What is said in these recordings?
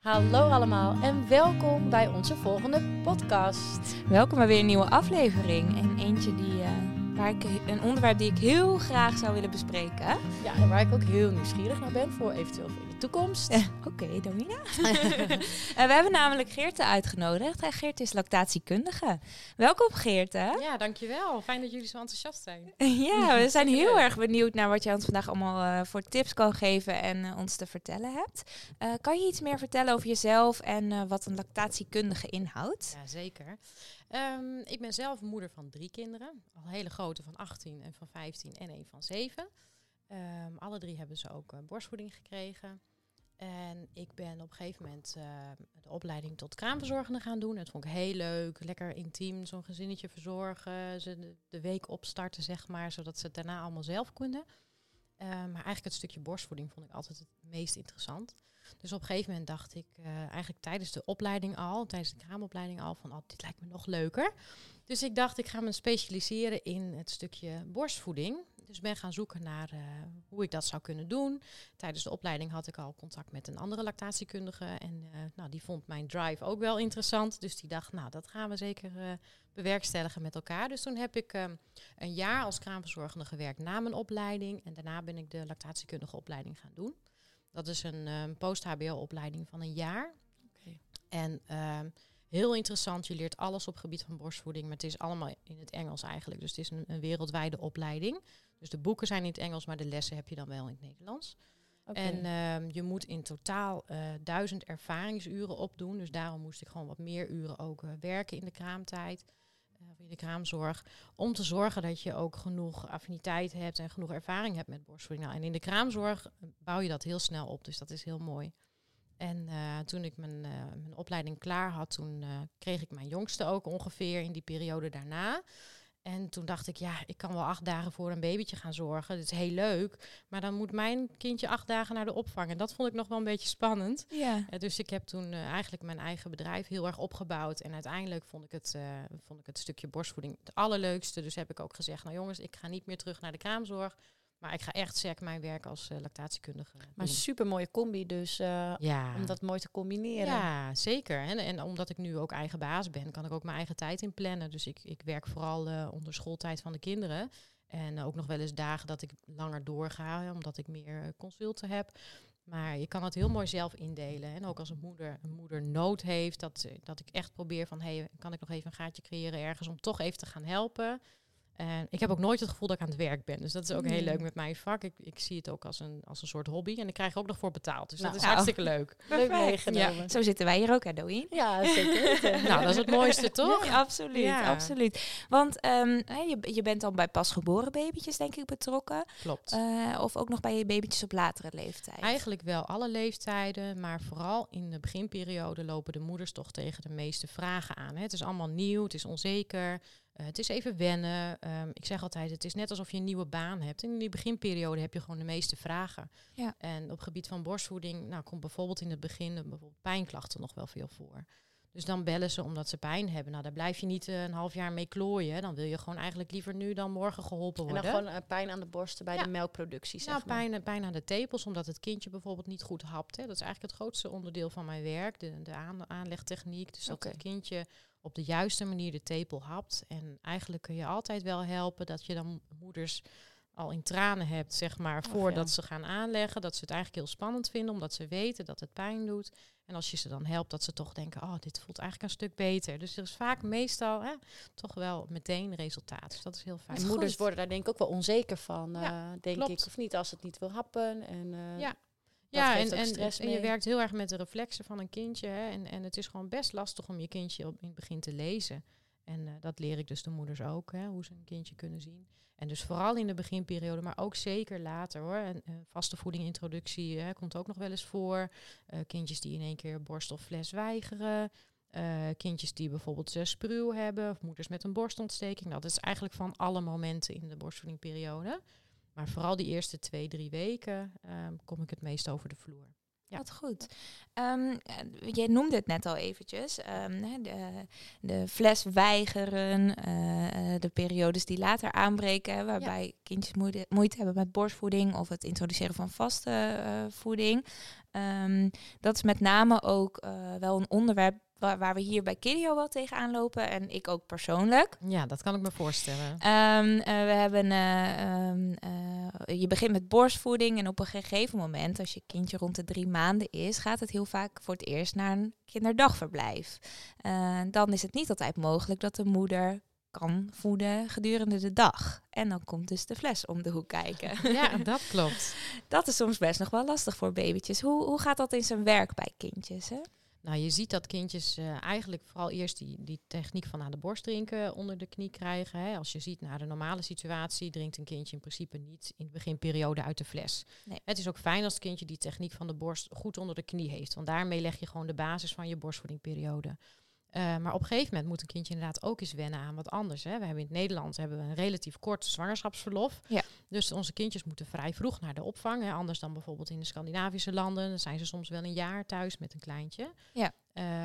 Hallo allemaal en welkom bij onze volgende podcast. Welkom bij weer een nieuwe aflevering. En eentje die, uh, waar ik, een onderwerp die ik heel graag zou willen bespreken. Ja, en waar ik ook heel nieuwsgierig naar ben voor eventueel in de toekomst. Oké, okay, Domina. uh, we hebben namelijk Geerte uitgenodigd. En Geert is lactatiekundige. Welkom Geerte. Ja, dankjewel. Fijn dat jullie zo enthousiast zijn. ja, we zijn heel erg benieuwd naar wat jij ons vandaag allemaal uh, voor tips kan geven en uh, ons te vertellen hebt. kan je iets meer vertellen over jezelf en wat een lactatiekundige inhoudt? Ja, zeker. Um, ik ben zelf moeder van drie kinderen. Al hele grote van 18 en van 15 en een van 7. Um, alle drie hebben ze ook borstvoeding gekregen. En ik ben op een gegeven moment uh, de opleiding tot kraamverzorgende gaan doen. Dat vond ik heel leuk. Lekker intiem zo'n gezinnetje verzorgen. Ze de, de, week opstarten, zeg maar. Zodat ze het daarna allemaal zelf konden. Uh, maar eigenlijk het stukje borstvoeding vond ik altijd het meest interessant. Dus op een gegeven moment dacht ik uh, eigenlijk tijdens de opleiding al, tijdens de kraamopleiding al, van oh, dit lijkt me nog leuker. Dus ik dacht ik ga me specialiseren in het stukje borstvoeding. Dus ben gaan zoeken naar uh, hoe ik dat zou kunnen doen. Tijdens de opleiding had ik al contact met een andere lactatiekundige. En uh, nou, die vond mijn drive ook wel interessant. Dus die dacht, nou, dat gaan we zeker uh, bewerkstelligen met elkaar. Dus toen heb ik een jaar als kraamverzorgende gewerkt na mijn opleiding. En daarna ben ik de lactatiekundige opleiding gaan doen. Dat is een post-HBO-opleiding van een jaar. Okay. En ehm, heel interessant. Je leert alles op gebied van borstvoeding, maar het is allemaal in het Engels eigenlijk. Dus het is een, een wereldwijde opleiding. Dus de boeken zijn in het Engels, maar de lessen heb je dan wel in het Nederlands. Okay. En uh, je moet in totaal uh, duizend ervaringsuren opdoen. Dus daarom moest ik gewoon wat meer uren ook uh, werken in de kraamtijd. Of in de kraamzorg. Om te zorgen dat je ook genoeg affiniteit hebt en genoeg ervaring hebt met borstvoeding. Nou, en in de kraamzorg bouw je dat heel snel op. Dus dat is heel mooi. En toen ik mijn, mijn opleiding klaar had, toen kreeg ik mijn jongste ook ongeveer in die periode daarna. En toen dacht ik, ja, ik kan wel acht dagen voor een babytje gaan zorgen. Dat is heel leuk. Maar dan moet mijn kindje acht dagen naar de opvang. En dat vond ik nog wel een beetje spannend. Ja. Uh, dus ik heb toen uh, eigenlijk mijn eigen bedrijf heel erg opgebouwd. En uiteindelijk vond ik, het, uh, vond ik het stukje borstvoeding het allerleukste. Dus heb ik ook gezegd, nou jongens, ik ga niet meer terug naar de kraamzorg. Maar ik ga echt sec mijn werk als uh, lactatiekundige. Maar een super mooie combi, dus uh, ja. om dat mooi te combineren. Ja, zeker. En, en omdat ik nu ook eigen baas ben, kan ik ook mijn eigen tijd inplannen. Dus ik, ik werk vooral uh, onder schooltijd van de kinderen. En ook nog wel eens dagen dat ik langer doorga, hè, omdat ik meer consulten heb. Maar je kan het heel mooi zelf indelen. En ook als een moeder een moeder nood heeft, dat, dat ik echt probeer van, hey, kan ik nog even een gaatje creëren ergens om toch even te gaan helpen. En ik heb ook nooit het gevoel dat ik aan het werk ben. Dus dat is ook heel leuk met mijn vak. Ik, ik zie het ook als een, als een soort hobby. En ik krijg er ook nog voor betaald. Dus nou, dat is nou, hartstikke leuk. Leuk meegenomen. Ja. Zo zitten wij hier ook, hè, Doin? Ja, zeker. nou, dat is het mooiste, toch? Ja, absoluut, ja. absoluut. Want um, je, je bent dan bij pasgeboren babytjes, denk ik, betrokken. Klopt. Uh, of ook nog bij je babytjes op latere leeftijd? Eigenlijk wel alle leeftijden. Maar vooral in de beginperiode lopen de moeders toch tegen de meeste vragen aan. Hè. Het is allemaal nieuw, het is onzeker. Uh, het is even wennen. Um, ik zeg altijd, het is net alsof je een nieuwe baan hebt. En in die beginperiode heb je gewoon de meeste vragen. Ja. En op gebied van borstvoeding, nou, komt bijvoorbeeld in het begin bijvoorbeeld pijnklachten nog wel veel voor. Dus dan bellen ze omdat ze pijn hebben. Nou, daar blijf je niet uh, een half jaar mee klooien. Dan wil je gewoon eigenlijk liever nu dan morgen geholpen worden. En dan gewoon uh, pijn aan de borsten bij ja. de melkproductie, zeg nou, pijn, pijn aan de tepels, omdat het kindje bijvoorbeeld niet goed hapt. Hè. Dat is eigenlijk het grootste onderdeel van mijn werk, de, de aan, aanlegtechniek. Dus dat okay. het kindje op de juiste manier de tepel hapt. En eigenlijk kun je altijd wel helpen dat je dan moeders al in tranen hebt, zeg maar, voordat ja. ze gaan aanleggen. Dat ze het eigenlijk heel spannend vinden, omdat ze weten dat het pijn doet. En als je ze dan helpt, dat ze toch denken, oh, dit voelt eigenlijk een stuk beter. Dus er is vaak meestal hè, toch wel meteen resultaat. Dus dat is heel fijn. En moeders worden daar denk ik ook wel onzeker van, ja, uh, denk klopt. ik. Of niet als het niet wil happen. En, uh, ja. Ja, en, en, en, je werkt heel erg met de reflexen van een kindje. Hè, en, en het is gewoon best lastig om je kindje op, in het begin te lezen. En uh, dat leer ik dus de moeders ook, hè, hoe ze een kindje kunnen zien. En dus vooral in de beginperiode, maar ook zeker later hoor. En uh, vaste voedingintroductie hè, komt ook nog wel eens voor. Uh, kindjes die in één keer borst of fles weigeren. kindjes die bijvoorbeeld spruw hebben. Of moeders met een borstontsteking. Dat is eigenlijk van alle momenten in de borstvoedingperiode. Maar vooral die eerste twee, drie weken um, kom ik het meest over de vloer. Ja. Wat goed. Um, jij noemde het net al eventjes. Um, de, de fles weigeren, uh, de periodes die later aanbreken, waarbij kindjes moeite, moeite, hebben met borstvoeding of het introduceren van vaste uh, voeding. Um, dat is met name ook uh, wel een onderwerp waar, waar, we hier bij Kidio wel tegenaan lopen. En ik ook persoonlijk. Ja, dat kan ik me voorstellen. Um, uh, we hebben, uh, um, uh, je begint met borstvoeding en op een gegeven moment, als je kindje rond de drie maanden is, gaat het heel vaak voor het eerst naar een kinderdagverblijf. dan is het niet altijd mogelijk dat de moeder kan voeden gedurende de dag. En dan komt dus de fles om de hoek kijken. Ja, dat klopt. dat is soms best nog wel lastig voor babytjes. Hoe, hoe gaat dat in zijn werk bij kindjes? Hè? Nou, je ziet dat kindjes uh, eigenlijk vooral eerst die, die techniek van aan de borst drinken onder de knie krijgen. Hè. Als je ziet naar de normale situatie, drinkt een kindje in principe niet in de beginperiode uit de fles. Nee. Het is ook fijn als het kindje die techniek van de borst goed onder de knie heeft. Want daarmee leg je gewoon de basis van je borstvoedingperiode. Uh, maar op een gegeven moment moet een kindje inderdaad ook eens wennen aan wat anders. Hè. We hebben in het Nederland hebben we een relatief kort zwangerschapsverlof. Ja. Dus onze kindjes moeten vrij vroeg naar de opvang. Hè. Anders dan bijvoorbeeld in de Scandinavische landen. Dan zijn ze soms wel een jaar thuis met een kleintje. Ja.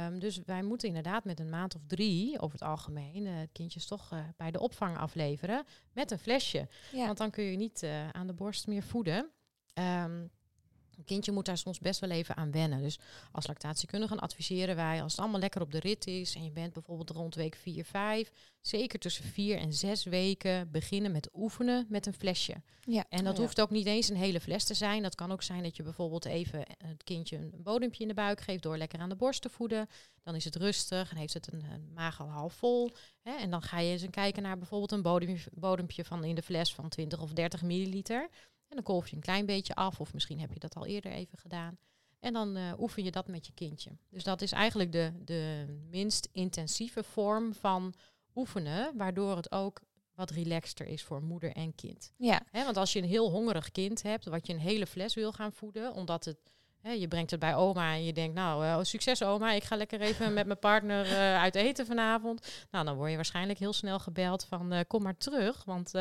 Um, dus wij moeten inderdaad met een maand of drie over het algemeen uh, kindjes toch uh, bij de opvang afleveren met een flesje. Ja. Want dan kun je niet aan de borst meer voeden. Um, een kindje moet daar soms best wel even aan wennen. Dus als lactatiekundige adviseren wij, als het allemaal lekker op de rit is en je bent bijvoorbeeld rond week 4, 5, zeker tussen 4 en 6 weken beginnen met oefenen met een flesje. Ja. En dat hoeft ook niet eens een hele fles te zijn. Dat kan ook zijn dat je bijvoorbeeld even het kindje een bodempje in de buik geeft door lekker aan de borst te voeden. Dan is het rustig en heeft het een, een maag al half vol. Hè? En dan ga je eens kijken naar bijvoorbeeld een bodempje, bodempje van in de fles van 20 of 30 milliliter. En dan kolf je een klein beetje af, of misschien heb je dat al eerder even gedaan. En dan uh, oefen je dat met je kindje. Dus dat is eigenlijk de, de minst intensieve vorm van oefenen, waardoor het ook wat relaxter is voor moeder en kind. Ja. want als je een heel hongerig kind hebt, wat je een hele fles wil gaan voeden, omdat het je brengt het bij oma en je denkt, nou, uh, succes oma, ik ga lekker even met mijn partner uh, uit eten vanavond. Nou, dan word je waarschijnlijk heel snel gebeld van, uh, kom maar terug, want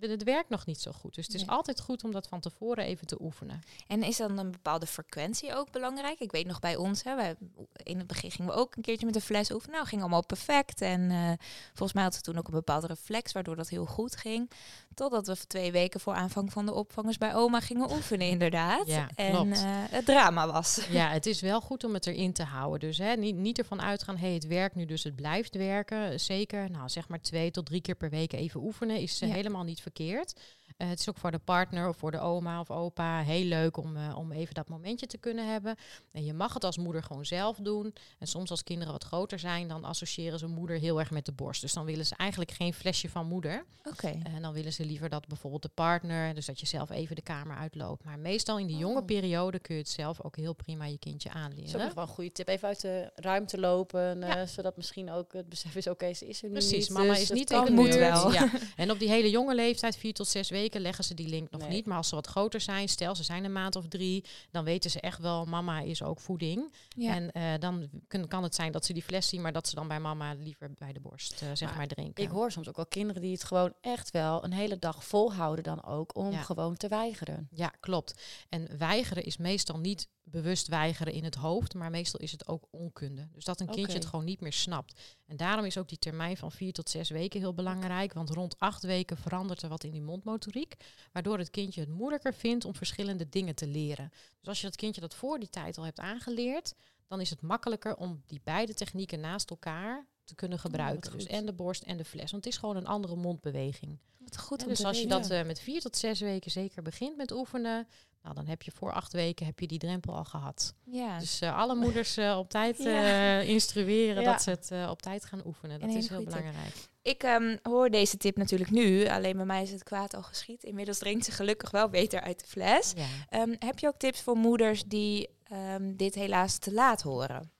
het werkt nog niet zo goed. Dus het is altijd goed om dat van tevoren even te oefenen. En is dan een bepaalde frequentie ook belangrijk? Ik weet nog bij ons, hè, wij, in het begin gingen we ook een keertje met een fles oefenen. Nou, ging allemaal perfect. En uh, volgens mij hadden we toen ook een bepaalde reflex, waardoor dat heel goed ging. Totdat we twee weken voor aanvang van de opvangers bij oma gingen oefenen, inderdaad. Ja, en uh, het drama was. Ja, het is wel goed om het erin te houden. Dus hè, niet, niet ervan uitgaan, hey, het werkt nu, dus het blijft werken. Zeker, nou zeg maar twee tot drie keer per week even oefenen is uh, helemaal niet verkeerd. Uh, het is ook voor de partner of voor de oma of opa heel leuk om, uh, om even dat momentje te kunnen hebben. En je mag het als moeder gewoon zelf doen. En soms als kinderen wat groter zijn, dan associëren ze moeder heel erg met de borst. Dus dan willen ze eigenlijk geen flesje van moeder. Oké. En dan willen ze liever dat bijvoorbeeld de partner, dus dat je zelf even de kamer uitloopt. Maar meestal in die jonge oh. periode kun je het zelf ook heel prima je kindje aanleren. Dat is wel een goede tip. Even uit de ruimte lopen, uh, zodat misschien ook het besef is, oké, ze is er nu Precies, niet. mama dus is niet in de moet wel. Ja. En op die hele jonge leeftijd, vier tot zes weken, leggen ze die link nog niet. Maar als ze wat groter zijn, stel ze zijn een maand of drie, dan weten ze echt wel, mama is ook voeding. En uh, dan kan het zijn dat ze die fles zien, maar dat ze dan bij mama liever bij de borst uh, zeg maar, drinken. Ik hoor soms ook wel kinderen die het gewoon echt wel een hele dag volhouden dan ook om gewoon te weigeren. Ja, klopt. En weigeren is meestal niet bewust weigeren in het hoofd, maar meestal is het ook onkunde. Dus dat een kindje het gewoon niet meer snapt. En daarom is ook die termijn van vier tot zes weken heel belangrijk, want rond acht weken verandert er wat in die mondmotoriek, waardoor het kindje het moeilijker vindt om verschillende dingen te leren. Dus als je dat kindje dat voor die tijd al hebt aangeleerd, dan is het makkelijker om die beide technieken naast elkaar te kunnen gebruiken. dus en de borst en de fles. Want het is gewoon een andere mondbeweging. Wat goed dus als je dat uh, met vier tot zes weken zeker begint met oefenen, nou, dan heb je voor acht weken heb je die drempel al gehad. Ja. Dus uh, alle moeders uh, op tijd ja. instrueren dat ze het op tijd gaan oefenen. Dat is heel belangrijk. Tip. Ik um, hoor deze tip natuurlijk nu, alleen bij mij is het kwaad al geschied. Inmiddels drinkt ze gelukkig wel beter uit de fles. Um, heb je ook tips voor moeders die um, dit helaas te laat horen?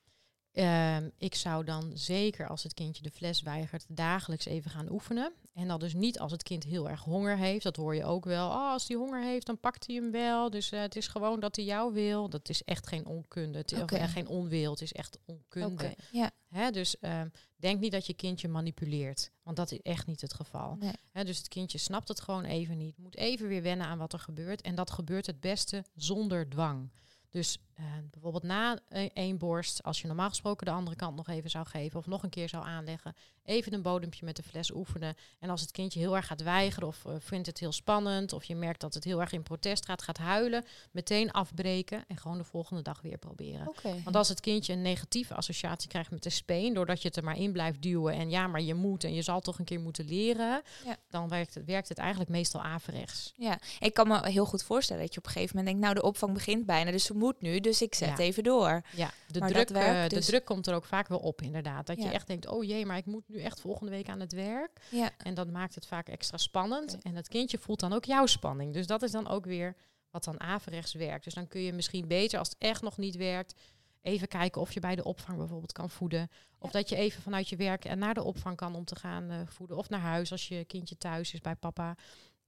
Um, ik zou dan zeker als het kindje de fles weigert, dagelijks even gaan oefenen. En dat dus niet als het kind heel erg honger heeft. Dat hoor je ook wel. Oh, als hij honger heeft, dan pakt hij hem wel. Dus uh, het is gewoon dat hij jou wil. Dat is echt geen onkunde. Het is okay. echt geen onwil. Het is echt onkunde. Okay. Ja. Hè, dus um, denk niet dat je kindje manipuleert. Want dat is echt niet het geval. Nee. Hè, dus het kindje snapt het gewoon even niet. Moet even weer wennen aan wat er gebeurt. En dat gebeurt het beste zonder dwang. Dus uh, bijvoorbeeld na één borst, als je normaal gesproken de andere kant nog even zou geven of nog een keer zou aanleggen, even een bodempje met de fles oefenen. En als het kindje heel erg gaat weigeren of uh, vindt het heel spannend of je merkt dat het heel erg in protest gaat, gaat huilen, meteen afbreken en gewoon de volgende dag weer proberen. Okay. Want als het kindje een negatieve associatie krijgt met de speen, doordat je het er maar in blijft duwen en ja, maar je moet en je zal toch een keer moeten leren, Ja. dan werkt het, werkt het eigenlijk meestal averechts. Ja, ik kan me heel goed voorstellen dat je op een gegeven moment denkt, nou de opvang begint bijna, dus ze moet nu, dus ik zet Ja. even door. Ja, de Maar druk, werkt eh, de dus- druk komt er ook vaak wel op, inderdaad. Dat je echt denkt, oh jee, maar ik moet nu echt volgende week aan het werk. Ja, En dat maakt het vaak extra spannend. En dat kindje voelt dan ook jouw spanning. Dus dat is dan ook weer wat dan averechts werkt. Dus dan kun je misschien beter, als het echt nog niet werkt, even kijken of je bij de opvang bijvoorbeeld kan voeden. Of dat je even vanuit je werk en naar de opvang kan om te gaan eh, voeden. Of naar huis als je kindje thuis is bij papa.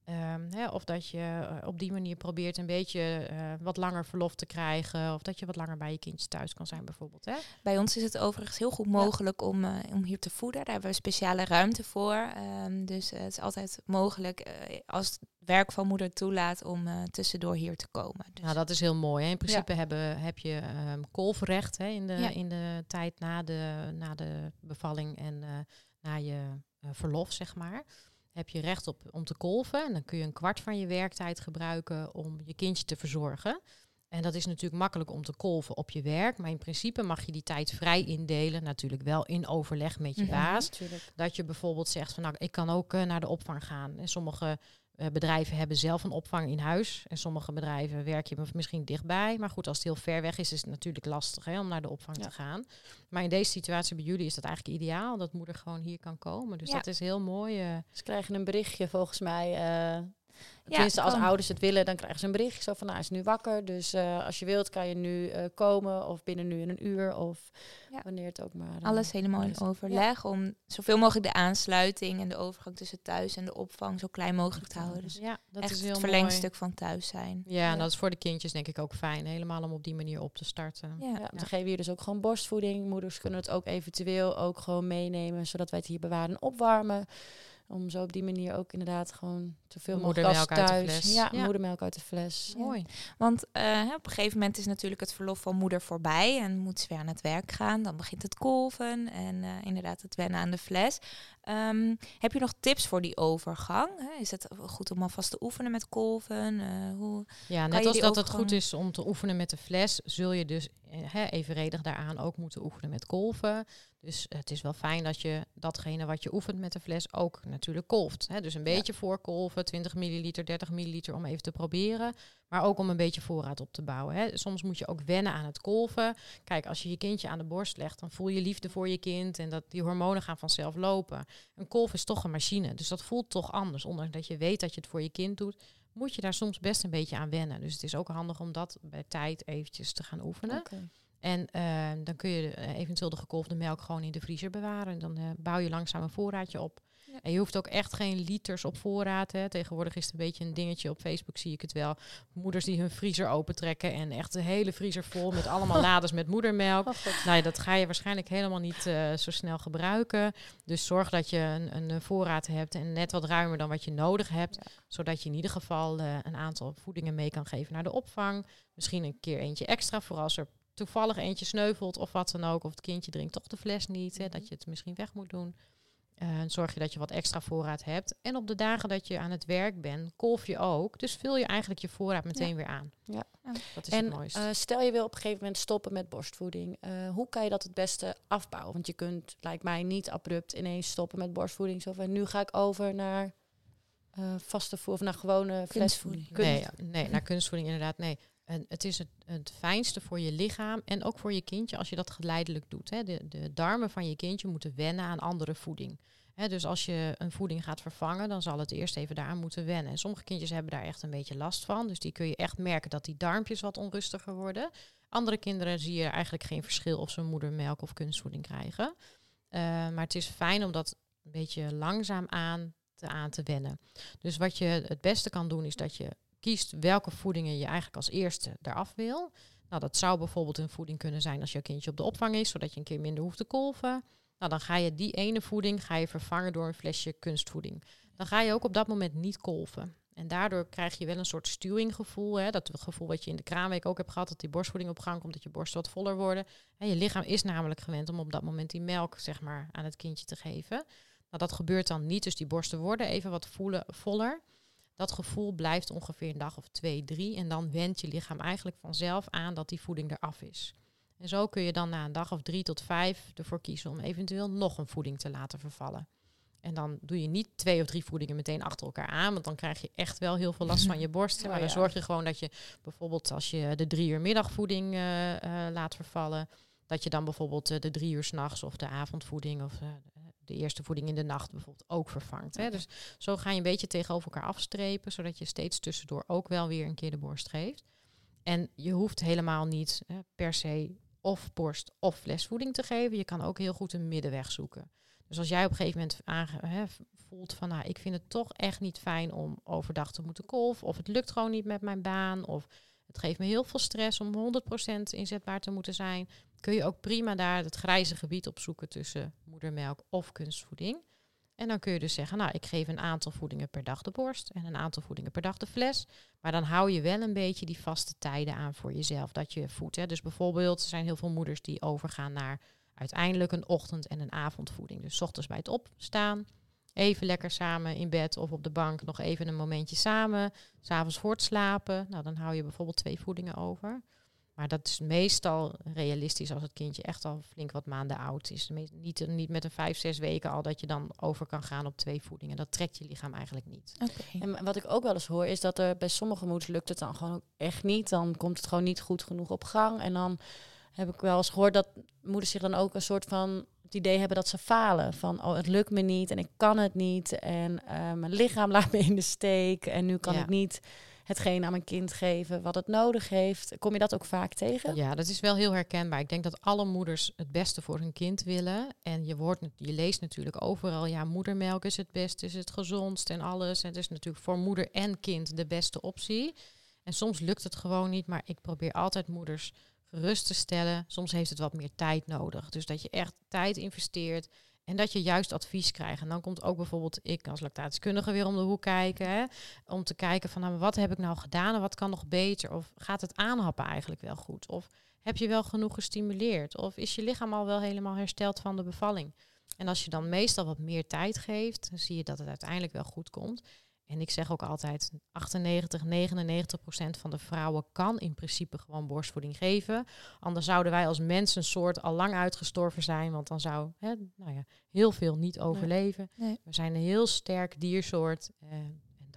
Ehm, hè, of dat je eh, op die manier probeert een beetje eh, wat langer verlof te krijgen. Of dat je wat langer bij je kindje thuis kan zijn bijvoorbeeld. Hè? bij ons is het overigens heel goed mogelijk om, eh, om hier te voeden. Daar hebben we speciale ruimte voor. Ehm, dus het is altijd mogelijk, als het werk van moeder toelaat, om tussendoor hier te komen. Dus, Nou, dat is heel mooi. Hè. In principe hebben, heb je ehm kolfrecht hè, in, de, Ja. in de tijd na de, na de bevalling en na je verlof, zeg maar. Heb je recht op om te kolven. En dan kun je een kwart van je werktijd gebruiken om je kindje te verzorgen. En dat is natuurlijk makkelijk om te kolven op je werk. Maar in principe mag je die tijd vrij indelen. Natuurlijk wel in overleg met je Mhm. baas. Natuurlijk. Dat je bijvoorbeeld zegt van nou, ik kan ook eh, naar de opvang gaan. En sommige bedrijven hebben zelf een opvang in huis. En sommige bedrijven werk je misschien dichtbij. Maar goed, als het heel ver weg is, is het natuurlijk lastig hè, om naar de opvang Ja. te gaan. Maar in deze situatie bij jullie is dat eigenlijk ideaal. Dat moeder gewoon hier kan komen. Dus Ja. dat is heel mooi. eh. Ze krijgen een berichtje volgens mij. eh tenminste, als ouders het willen, dan krijgen ze een berichtje zo van, nou, hij is nu wakker. Dus eh, als je wilt, kan je nu eh, komen. Of binnen nu in een uur. Of Ja. wanneer het ook maar. eh, Alles helemaal in overleg om zoveel mogelijk de aansluiting en de overgang tussen thuis en de opvang zo klein mogelijk te houden. Dus ja, dat echt is heel het mooi. verlengstuk van thuis zijn. Ja, en Ja. dat is voor de kindjes denk ik ook fijn. Helemaal om op die manier op te starten. Ja. dan geven we hier dus ook gewoon borstvoeding. Moeders kunnen het ook eventueel ook gewoon meenemen, zodat wij het hier bewaren en opwarmen. Om zo op die manier ook inderdaad gewoon zoveel mogelijk uit de thuis. fles. Ja, Ja. moedermelk uit de fles. Mooi. Want eh, op een gegeven moment is natuurlijk het verlof van moeder voorbij en moet ze weer aan het werk gaan. Dan begint het kolven en eh, inderdaad het wennen aan de fles. Ehm, heb je nog tips voor die overgang? Is het goed om alvast te oefenen met kolven? Eh, hoe... Ja, net als dat het goed is om te oefenen met de fles, zul je dus eh, evenredig daaraan ook moeten oefenen met kolven. Dus het is wel fijn dat je datgene wat je oefent met de fles ook natuurlijk kolft. Dus een beetje voorkolven, 20 milliliter, 30 milliliter om even te proberen. Maar ook om een beetje voorraad op te bouwen. Hè. Soms moet je ook wennen aan het kolven. Kijk, als je je kindje aan de borst legt, dan voel je liefde voor je kind. En dat die hormonen gaan vanzelf lopen. Een kolf is toch een machine, dus dat voelt toch anders. Ondanks dat je weet dat je het voor je kind doet, moet je daar soms best een beetje aan wennen. Dus het is ook handig om dat bij tijd eventjes te gaan oefenen. En eh, dan kun je eh, eventueel de gekolfde melk gewoon in de vriezer bewaren. En dan eh, bouw je langzaam een voorraadje op. En je hoeft ook echt geen liters op voorraad. Hè. Tegenwoordig is het een beetje een dingetje. Op Facebook zie ik het wel. Moeders die hun vriezer opentrekken. En echt de hele vriezer vol met allemaal lades met moedermelk. Oh. Nou ja, dat ga je waarschijnlijk helemaal niet eh, zo snel gebruiken. Dus zorg dat je een, een eh, voorraad hebt en net wat ruimer dan wat je nodig hebt. Ja. Zodat je in ieder geval eh, een aantal voedingen mee kan geven naar de opvang. Misschien een keer eentje extra voor als er toevallig eentje sneuvelt of wat dan ook. Of het kindje drinkt toch de fles niet, hè, dat je het misschien weg moet doen. Eh, zorg je dat je wat extra voorraad hebt. En op de dagen dat je aan het werk bent, kolf je ook. Dus vul je eigenlijk je voorraad meteen weer aan. Ja. Dat is En het mooiste. eh, stel je wil op een gegeven moment stoppen met borstvoeding. eh, hoe kan je dat het beste afbouwen? Want je kunt, lijkt mij, niet abrupt ineens stoppen met borstvoeding. Zo van, nu ga ik over naar eh, vaste voer of naar gewone flesvoeding. Kunstvoeding. Nee, nee, naar kunstvoeding inderdaad, nee. Het is het, het fijnste voor je lichaam en ook voor je kindje als je dat geleidelijk doet. Hè. De, de darmen van je kindje moeten wennen aan andere voeding. Dus als je een voeding gaat vervangen, dan zal het eerst even daaraan moeten wennen. En sommige kindjes hebben daar echt een beetje last van. Dus die kun je echt merken dat die darmpjes wat onrustiger worden. Andere kinderen zie je eigenlijk geen verschil of ze moedermelk of kunstvoeding krijgen. Eh, maar het is fijn om dat een beetje langzaam aan te, aan te wennen. Dus wat je het beste kan doen, is dat je kiest welke voedingen je eigenlijk als eerste eraf wil. Nou, dat zou bijvoorbeeld een voeding kunnen zijn als jouw kindje op de opvang is, zodat je een keer minder hoeft te kolven. Nou, dan ga je die ene voeding ga je vervangen door een flesje kunstvoeding. Dan ga je ook op dat moment niet kolven. En daardoor krijg je wel een soort stuwinggevoel. Hè? Dat gevoel wat je in de kraamweek ook hebt gehad, dat die borstvoeding op gang komt, dat je borst wat voller worden. En je lichaam is namelijk gewend om op dat moment die melk zeg maar, aan het kindje te geven. Nou, dat gebeurt dan niet, dus die borsten worden even wat voelen, voller. Dat gevoel blijft ongeveer een dag of twee, drie. En dan wendt je lichaam eigenlijk vanzelf aan dat die voeding eraf is. En zo kun je dan na een dag of drie tot vijf ervoor kiezen om eventueel nog een voeding te laten vervallen. En dan doe je niet twee of drie voedingen meteen achter elkaar aan, want dan krijg je echt wel heel veel last van je borst. Oh maar dan zorg je gewoon dat je bijvoorbeeld als je de drie uur middagvoeding eh, eh, laat vervallen, dat je dan bijvoorbeeld eh, de drie uur s'nachts of de avondvoeding of de eerste voeding in de nacht bijvoorbeeld ook vervangt. Hè? Dus zo ga je een beetje tegenover elkaar afstrepen, zodat je steeds tussendoor ook wel weer een keer de borst geeft. En je hoeft helemaal niet eh, per se of borst of flesvoeding te geven. Je kan ook heel goed een middenweg zoeken. Dus als jij op een gegeven moment aange- hè, voelt van, nou, ik vind het toch echt niet fijn om overdag te moeten kolven, of het lukt gewoon niet met mijn baan, of het geeft me heel veel stress om 100% inzetbaar te moeten zijn, kun je ook prima daar het grijze gebied opzoeken tussen moedermelk of kunstvoeding. En dan kun je dus zeggen, nou, ik geef een aantal voedingen per dag de borst en een aantal voedingen per dag de fles. Maar dan hou je wel een beetje die vaste tijden aan voor jezelf dat je voedt. Hè. Dus bijvoorbeeld, er zijn heel veel moeders die overgaan naar uiteindelijk een ochtend- en een avondvoeding. Dus ochtends bij het opstaan, even lekker samen in bed of op de bank nog even een momentje samen. S'avonds voor het slapen, nou dan hou je bijvoorbeeld twee voedingen over. Maar dat is meestal realistisch als het kindje echt al flink wat maanden oud is. Niet, niet met een vijf, zes weken al dat je dan over kan gaan op twee voedingen. Dat trekt je lichaam eigenlijk niet. Oké. En wat ik ook wel eens hoor, is dat er bij sommige moeders lukt het dan gewoon ook echt niet. Dan komt het gewoon niet goed genoeg op gang. En dan heb ik wel eens gehoord dat moeders zich dan ook een soort van het idee hebben dat ze falen. Van, oh, het lukt me niet en ik kan het niet. En eh, mijn lichaam laat me in de steek. En nu kan Ja. ik niet hetgeen aan mijn kind geven wat het nodig heeft. Kom je dat ook vaak tegen? Ja, dat is wel heel herkenbaar. Ik denk dat alle moeders het beste voor hun kind willen. En je, wordt, je leest natuurlijk overal, ja, moedermelk is het beste, is het gezondst en alles. Het is natuurlijk voor moeder en kind de beste optie. En soms lukt het gewoon niet, maar ik probeer altijd moeders gerust te stellen. Soms heeft het wat meer tijd nodig. Dus dat je echt tijd investeert en dat je juist advies krijgt. En dan komt ook bijvoorbeeld ik als lactatiekundige weer om de hoek kijken. Hè, om te kijken van nou, wat heb ik nou gedaan en wat kan nog beter? Of gaat het aanhappen eigenlijk wel goed? Of heb je wel genoeg gestimuleerd? Of is je lichaam al wel helemaal hersteld van de bevalling? En als je dan meestal wat meer tijd geeft, dan zie je dat het uiteindelijk wel goed komt. En ik zeg ook altijd, 98, 99 procent van de vrouwen kan in principe gewoon borstvoeding geven. Anders zouden wij als mensensoort al lang uitgestorven zijn, want dan zou hè, nou ja, heel veel niet overleven. Nee. We zijn een heel sterk diersoort. eh,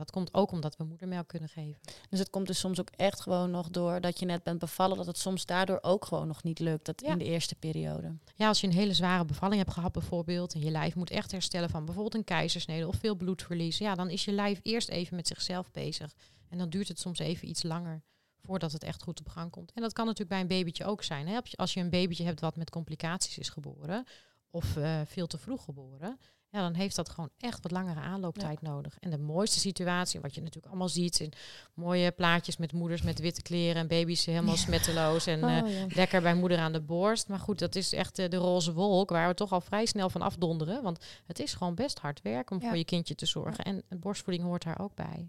dat komt ook omdat we moedermelk kunnen geven. Dus het komt dus soms ook echt gewoon nog door dat je net bent bevallen, dat het soms daardoor ook gewoon nog niet lukt dat Ja. in de eerste periode. Ja, als je een hele zware bevalling hebt gehad bijvoorbeeld... en je lijf moet echt herstellen van bijvoorbeeld een keizersnede... of veel bloedverlies, ja, dan is je lijf eerst even met zichzelf bezig. En dan duurt het soms even iets langer voordat het echt goed op gang komt. En dat kan natuurlijk bij een babytje ook zijn. Hè? Als je een babytje hebt wat met complicaties is geboren... of eh, veel te vroeg geboren... Ja, dan heeft dat gewoon echt wat langere aanlooptijd nodig. En de mooiste situatie, wat je natuurlijk allemaal ziet... in mooie plaatjes met moeders met witte kleren... en baby's helemaal Ja. smetteloos en... eh, Oh, ja. lekker bij moeder aan de borst. Maar goed, dat is echt eh, de roze wolk waar we toch al vrij snel van afdonderen. Want het is gewoon best hard werk om Ja. voor je kindje te zorgen. En borstvoeding hoort daar ook bij.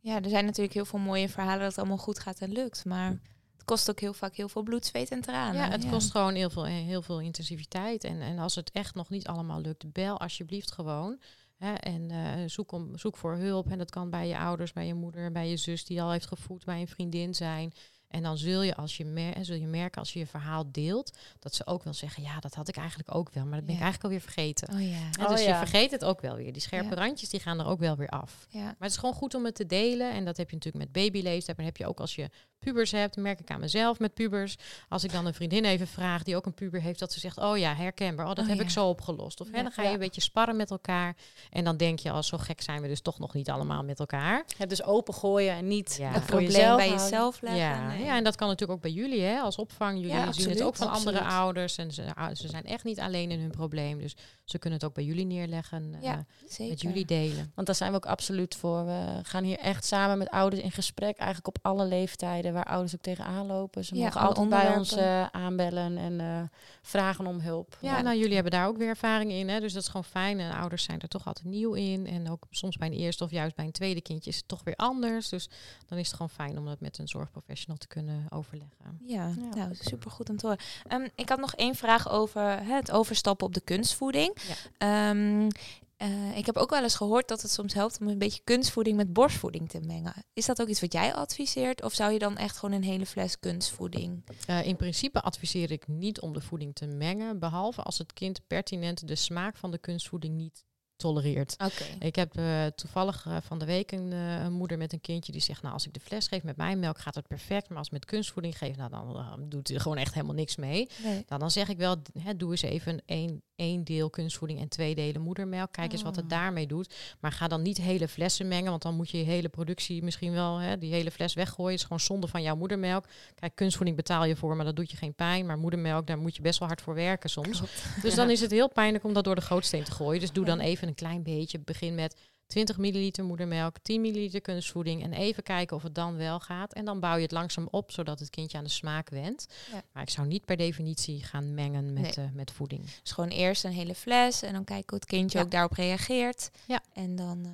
Ja, er zijn natuurlijk heel veel mooie verhalen dat het allemaal goed gaat en lukt. Maar het kost ook heel vaak heel veel bloed, zweet en tranen. ja, het kost gewoon heel veel, heel veel intensiviteit. En, en als het echt nog niet allemaal lukt, bel alsjeblieft gewoon. Hè, en eh, zoek, om, zoek voor hulp. En dat kan bij je ouders, bij je moeder, bij je zus die al heeft gevoed, bij een vriendin zijn. En dan zul je, als je, mer zul je merken als je je verhaal deelt, dat ze ook wel zeggen, ja, dat had ik eigenlijk ook wel, maar dat ben ik eigenlijk alweer vergeten. Oh ja. En Oh dus ja. je vergeet het ook wel weer. Die scherpe Ja. randjes die gaan er ook wel weer af. ja. Maar het is gewoon goed om het te delen. En dat heb je natuurlijk met babyleeftijd. Maar heb je ook als je pubers hebt. merk ik aan mezelf met pubers. Als ik dan een vriendin even vraag die ook een puber heeft. Dat ze zegt, oh ja, herkenbaar. Oh, dat Oh heb ja. ik zo opgelost. Of hè, dan ga je Ja. een beetje sparren met elkaar. En dan denk je, als zo gek zijn we dus toch nog niet allemaal met elkaar. Het dus opengooien en niet Ja. het probleem jezelf bij jezelf leggen. Ja, nee. Ja, en dat kan natuurlijk ook bij jullie hè, als opvang. Jullie Ja, zien het ook van andere ouders. En ze, ah, ze zijn echt niet alleen in hun probleem. Dus ze kunnen het ook bij jullie neerleggen. eh, zeker. met jullie delen. Want daar zijn we ook absoluut voor. We gaan hier echt samen met ouders in gesprek, eigenlijk op alle leeftijden. waar ouders ook tegenaan lopen. Ze Ja, mogen altijd bij ons eh, aanbellen en eh, vragen om hulp. Ja, nou jullie hebben daar ook weer ervaring in, hè? dus dat is gewoon fijn. En ouders zijn er toch altijd nieuw in. En ook soms bij een eerste of juist bij een tweede kindje is het toch weer anders. Dus dan is het gewoon fijn om dat met een zorgprofessional te kunnen overleggen. Ja, Ja. nou, super goed om te horen. Ehm, ik had nog één vraag over hè, het overstappen op de kunstvoeding. Ehm, eh, ik heb ook wel eens gehoord dat het soms helpt om een beetje kunstvoeding met borstvoeding te mengen. Is dat ook iets wat jij adviseert? Of zou je dan echt gewoon een hele fles kunstvoeding? Eh, in principe adviseer ik niet om de voeding te mengen, behalve als het kind pertinent de smaak van de kunstvoeding niet tolereert. Ik heb eh, toevallig eh, van de week een, eh, een moeder met een kindje die zegt, nou als ik de fles geef met mijn melk gaat het perfect, maar als ik met kunstvoeding geef, nou dan doet hij er gewoon echt helemaal niks mee. Nee. Nou, dan zeg ik wel, hè, doe eens even één, één deel kunstvoeding en twee delen moedermelk. Kijk eens wat het Ah. daarmee doet. Maar ga dan niet hele flessen mengen, want dan moet je je hele productie misschien wel, hè, die hele fles weggooien. Het is gewoon zonde van jouw moedermelk. Kijk, kunstvoeding betaal je voor, maar dat doet je geen pijn. Maar moedermelk, daar moet je best wel hard voor werken soms. Dus dan is het heel pijnlijk om dat door de gootsteen te gooien. Dus doe dan even een klein beetje. Begin met 20 milliliter moedermelk, 10 milliliter kunstvoeding. En even kijken of het dan wel gaat. En dan bouw je het langzaam op, zodat het kindje aan de smaak went. Ja. Maar ik zou niet per definitie gaan mengen met, Nee. eh, met voeding. Dus gewoon eerst een hele fles en dan kijken hoe het kindje Ja. ook daarop reageert. Ja. En dan, eh,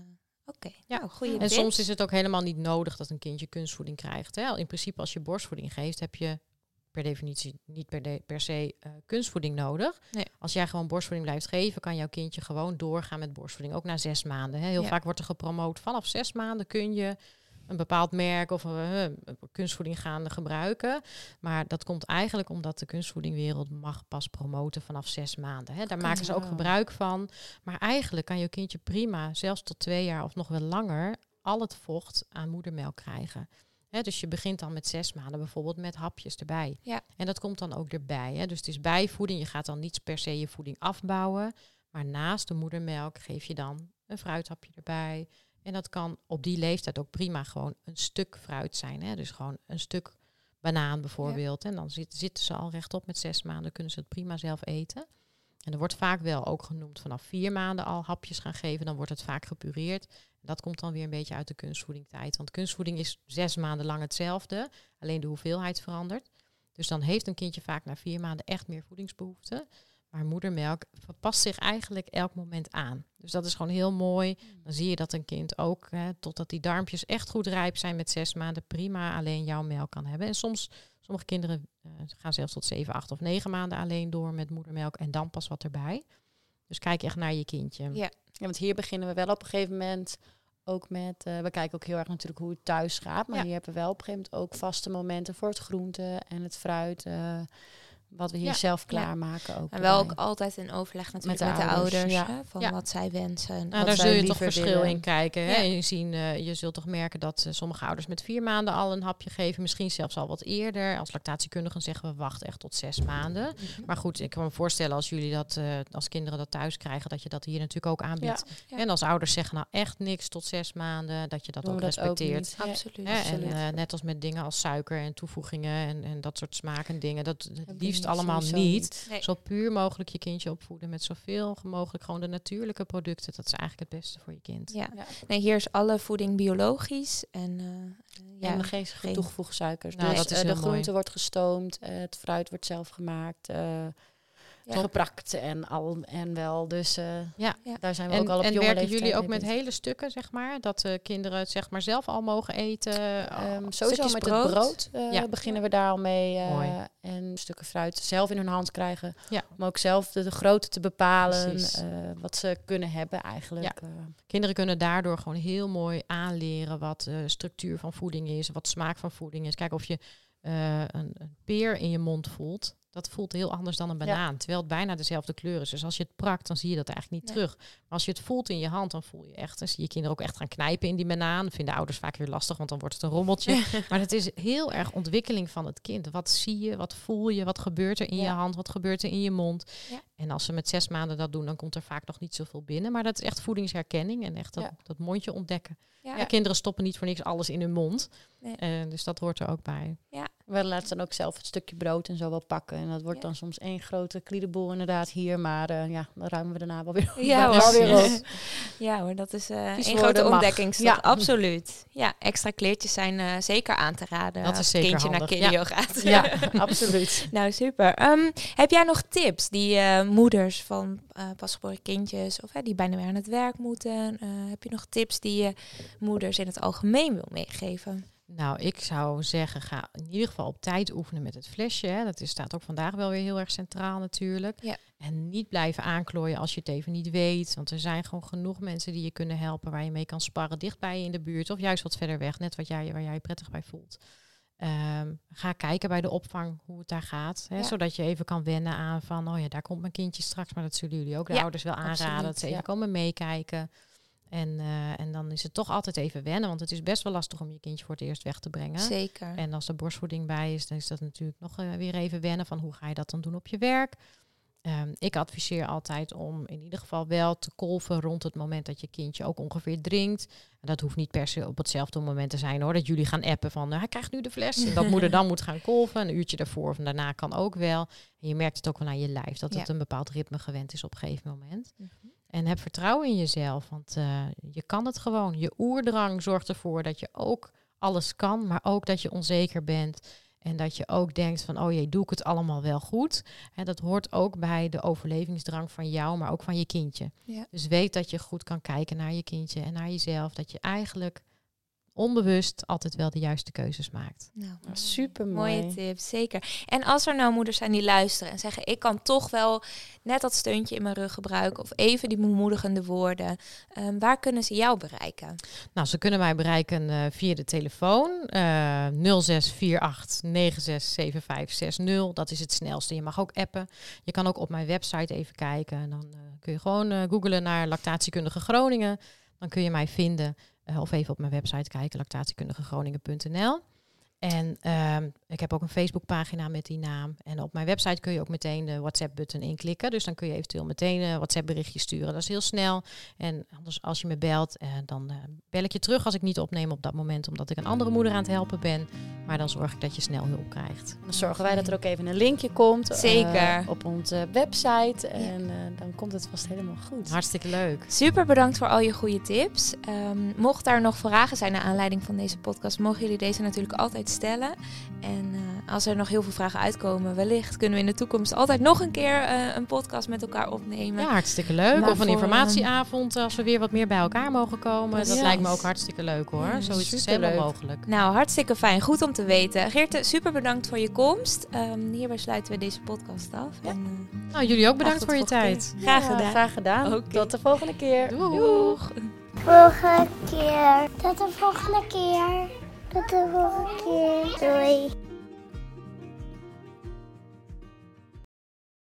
oké, Ja. nou, goede En tips. soms is het ook helemaal niet nodig dat een kindje kunstvoeding krijgt. Hè. In principe, als je borstvoeding geeft, heb je per definitie niet per, de- per se eh, kunstvoeding nodig. Nee. Als jij gewoon borstvoeding blijft geven, kan jouw kindje gewoon doorgaan met borstvoeding. Ook na zes maanden. Hè. Heel Ja. vaak wordt er gepromoot, vanaf zes maanden kun je een bepaald merk of eh, kunstvoeding gaan gebruiken. Maar dat komt eigenlijk omdat de kunstvoedingwereld mag pas promoten vanaf zes maanden. Hè. Daar maken ze ook gebruik van. Maar eigenlijk kan je kindje prima, zelfs tot twee jaar of nog wel langer, al het vocht aan moedermelk krijgen. Dus je begint dan met zes maanden bijvoorbeeld met hapjes erbij. Ja. En dat komt dan ook erbij. Dus het is bijvoeding. Je gaat dan niet per se je voeding afbouwen. Maar naast de moedermelk geef je dan een fruithapje erbij. En dat kan op die leeftijd ook prima gewoon een stuk fruit zijn. Dus gewoon een stuk banaan bijvoorbeeld. En dan zit, zitten ze al rechtop met zes maanden. Kunnen ze het prima zelf eten. En er wordt vaak wel ook genoemd vanaf vier maanden al hapjes gaan geven. Dan wordt het vaak gepureerd. Dat komt dan weer een beetje uit de kunstvoedingtijd. Want kunstvoeding is zes maanden lang hetzelfde. Alleen de hoeveelheid verandert. Dus dan heeft een kindje vaak na vier maanden echt meer voedingsbehoeften. Maar moedermelk past zich eigenlijk elk moment aan. Dus dat is gewoon heel mooi. Dan zie je dat een kind ook, hè, totdat die darmpjes echt goed rijp zijn met zes maanden, prima alleen jouw melk kan hebben. En soms, sommige kinderen eh, gaan zelfs tot zeven, acht of negen maanden alleen door met moedermelk en dan pas wat erbij. Dus kijk echt naar je kindje. Ja. Ja, want hier beginnen we wel op een gegeven moment ook met... eh, we kijken ook heel erg natuurlijk hoe het thuis gaat. Maar Ja. hier hebben we wel op een gegeven moment ook vaste momenten voor het groente en het fruit. eh, wat we hier Ja. zelf Ja. klaarmaken ook. En wel erbij. ook altijd in overleg natuurlijk Met met de de, ouders, ouders, ja. hè, van Ja. wat zij wensen. en Nou, wat daar zij zul je toch verschil willen. in kijken. Hè? Je, zien, eh, je zult toch merken dat eh, sommige ouders met vier maanden al een hapje geven. Misschien zelfs al wat eerder. Als lactatiekundigen zeggen we wacht echt tot zes maanden. Mhm. Maar goed, ik kan me voorstellen als jullie dat, eh, als kinderen dat thuis krijgen, dat je dat hier natuurlijk ook aanbiedt. Ja. En als ouders zeggen nou echt niks tot zes maanden, dat je dat Doen ook dat respecteert. Absoluut. En eh, net als met dingen als suiker en toevoegingen en, en dat soort smaak en dingen, dat ik liefst allemaal niet. Nee. Zo puur mogelijk je kindje opvoeden met zoveel mogelijk gewoon de natuurlijke producten. Dat is eigenlijk het beste voor je kind. Ja. Ja. Nee, hier is alle voeding biologisch. En, eh, Ja, ja, en geen, geen- toegevoegde suikers. Nou, dus dat is eh, de mooi. groente wordt gestoomd, het fruit wordt zelf gemaakt, eh Ja. geprakt en al en wel. Dus eh, Ja. Ja. daar zijn we En, ook al op en jonge werken jullie ook met hele stukken, zeg maar? Dat de kinderen het zeg maar zelf al mogen eten? Oh, sowieso met brood. het brood eh, Ja. beginnen we daar al mee. eh. En stukken fruit zelf in hun hand krijgen. Ja. Om ook zelf de, de grootte te bepalen. Eh, wat ze kunnen hebben eigenlijk. eh. Kinderen kunnen daardoor gewoon heel mooi aanleren wat structuur van voeding is, wat smaak van voeding is. Kijk of je eh, een, een peer in je mond voelt. Dat voelt heel anders dan een Ja. banaan, terwijl het bijna dezelfde kleur is. Dus als je het prakt, dan zie je dat eigenlijk niet Nee. terug. Maar als je het voelt in je hand, dan voel je echt. Dan zie je kinderen ook echt gaan knijpen in die banaan. Dat vinden ouders vaak weer lastig, want dan wordt het een rommeltje. maar het is heel erg ontwikkeling van het kind. Wat zie je, wat voel je, wat gebeurt er in je Ja. hand, wat gebeurt er in je mond. Ja. En als ze met zes maanden dat doen, dan komt er vaak nog niet zoveel binnen. Maar dat is echt voedingsherkenning en echt dat, Ja. dat mondje ontdekken. Ja. Ja, kinderen stoppen niet voor niks alles in hun mond. Nee. Eh, dus dat hoort er ook bij. We laten dan ook zelf het stukje brood en zo wel pakken. En dat wordt Ja. dan soms één grote kliedeboel inderdaad hier. Maar eh, ja, dan ruimen we daarna wel weer, Ja, wel hoor. weer op. Ja hoor, dat is Kies een grote mag. ontdekkingstocht. Ja. Absoluut. Ja, extra kleertjes zijn eh, zeker aan te raden Dat is als zeker het kindje handig, naar Kilio gaat. Ja, absoluut. Nou, super. Ehm, heb jij nog tips die moeders van pasgeboren kindjes of die bijna weer aan het werk moeten? heb je nog tips die je moeders in het algemeen wil meegeven? Nou, ik zou zeggen, ga in ieder geval op tijd oefenen met het flesje. Hè. Dat is, staat ook vandaag wel weer heel erg centraal natuurlijk. Ja. En niet blijven aanklooien als je het even niet weet. Want er zijn gewoon genoeg mensen die je kunnen helpen, waar je mee kan sparren, dichtbij je in de buurt of juist wat verder weg, net wat jij, waar jij je prettig bij voelt. Ehm, ga kijken bij de opvang hoe het daar gaat. Hè, Ja. Zodat je even kan wennen aan van, oh ja, daar komt mijn kindje straks. Maar dat zullen jullie ook de Ja, ouders wel aanraden. absoluut, Dat ze even komen meekijken. En, eh, en dan is het toch altijd even wennen. Want het is best wel lastig om je kindje voor het eerst weg te brengen. Zeker. En als er borstvoeding bij is, dan is dat natuurlijk nog eh, weer even wennen van hoe ga je dat dan doen op je werk. Ehm, ik adviseer altijd om in ieder geval wel te kolven rond het moment dat je kindje ook ongeveer drinkt. En dat hoeft niet per se op hetzelfde moment te zijn hoor. Dat jullie gaan appen van nou, hij krijgt nu de fles. En dat moeder dan moet gaan kolven. Een uurtje daarvoor of daarna kan ook wel. En je merkt het ook wel aan je lijf dat Ja. het een bepaald ritme gewend is op een gegeven moment. Mhm. En heb vertrouwen in jezelf, want eh, je kan het gewoon. Je oerdrang zorgt ervoor dat je ook alles kan, maar ook dat je onzeker bent. En dat je ook denkt van, oh jee, doe ik het allemaal wel goed? Hè, dat hoort ook bij de overlevingsdrang van jou, maar ook van je kindje. Ja. Dus weet dat je goed kan kijken naar je kindje en naar jezelf. Dat je eigenlijk onbewust altijd wel de juiste keuzes maakt. Nou, Super Mooie mooi. tips, zeker. En als er nou moeders zijn die luisteren en zeggen: Ik kan toch wel net dat steuntje in mijn rug gebruiken, of even die bemoedigende woorden, ehm, waar kunnen ze jou bereiken? Nou, ze kunnen mij bereiken eh, via de telefoon eh 0648 967560. Dat is het snelste. Je mag ook appen. Je kan ook op mijn website even kijken. En dan eh, kun je gewoon eh googlen naar lactatiekundige Groningen. Dan kun je mij vinden. Eh, of even op mijn website kijken, lactatiekundigegroningen.nl. En ehm, ik heb ook een Facebookpagina met die naam. En op mijn website kun je ook meteen de WhatsApp-button inklikken. Dus dan kun je eventueel meteen een WhatsApp-berichtje sturen. Dat is heel snel. En anders als je me belt, eh, dan eh, bel ik je terug als ik niet opneem op dat moment. Omdat ik een andere moeder aan het helpen ben. Maar dan zorg ik dat je snel hulp krijgt. Dan zorgen wij dat er ook even een linkje komt. eh, Zeker. op onze website. En eh, dan komt het vast helemaal goed. Hartstikke leuk. Super bedankt voor al je goede tips. Ehm, mocht daar nog vragen zijn naar aanleiding van deze podcast, mogen jullie deze natuurlijk altijd stellen. En eh, als er nog heel veel vragen uitkomen, wellicht kunnen we in de toekomst altijd nog een keer eh, een podcast met elkaar opnemen. Ja, hartstikke leuk. Maar of een informatieavond als we weer wat meer bij elkaar mogen komen. Dat lijkt me ook hartstikke leuk hoor. Ja, Zo is het helemaal mogelijk. Nou, hartstikke fijn. Goed om te weten. Geerte, super bedankt voor je komst. Ehm, hierbij sluiten we deze podcast af. En, eh, Nou, jullie ook bedankt voor je tijd. keer. Graag Ja, gedaan. Graag gedaan. Tot de volgende keer. Doeg. Doeg. Volgende keer. Tot de volgende keer. Tot de volgende keer. Doei.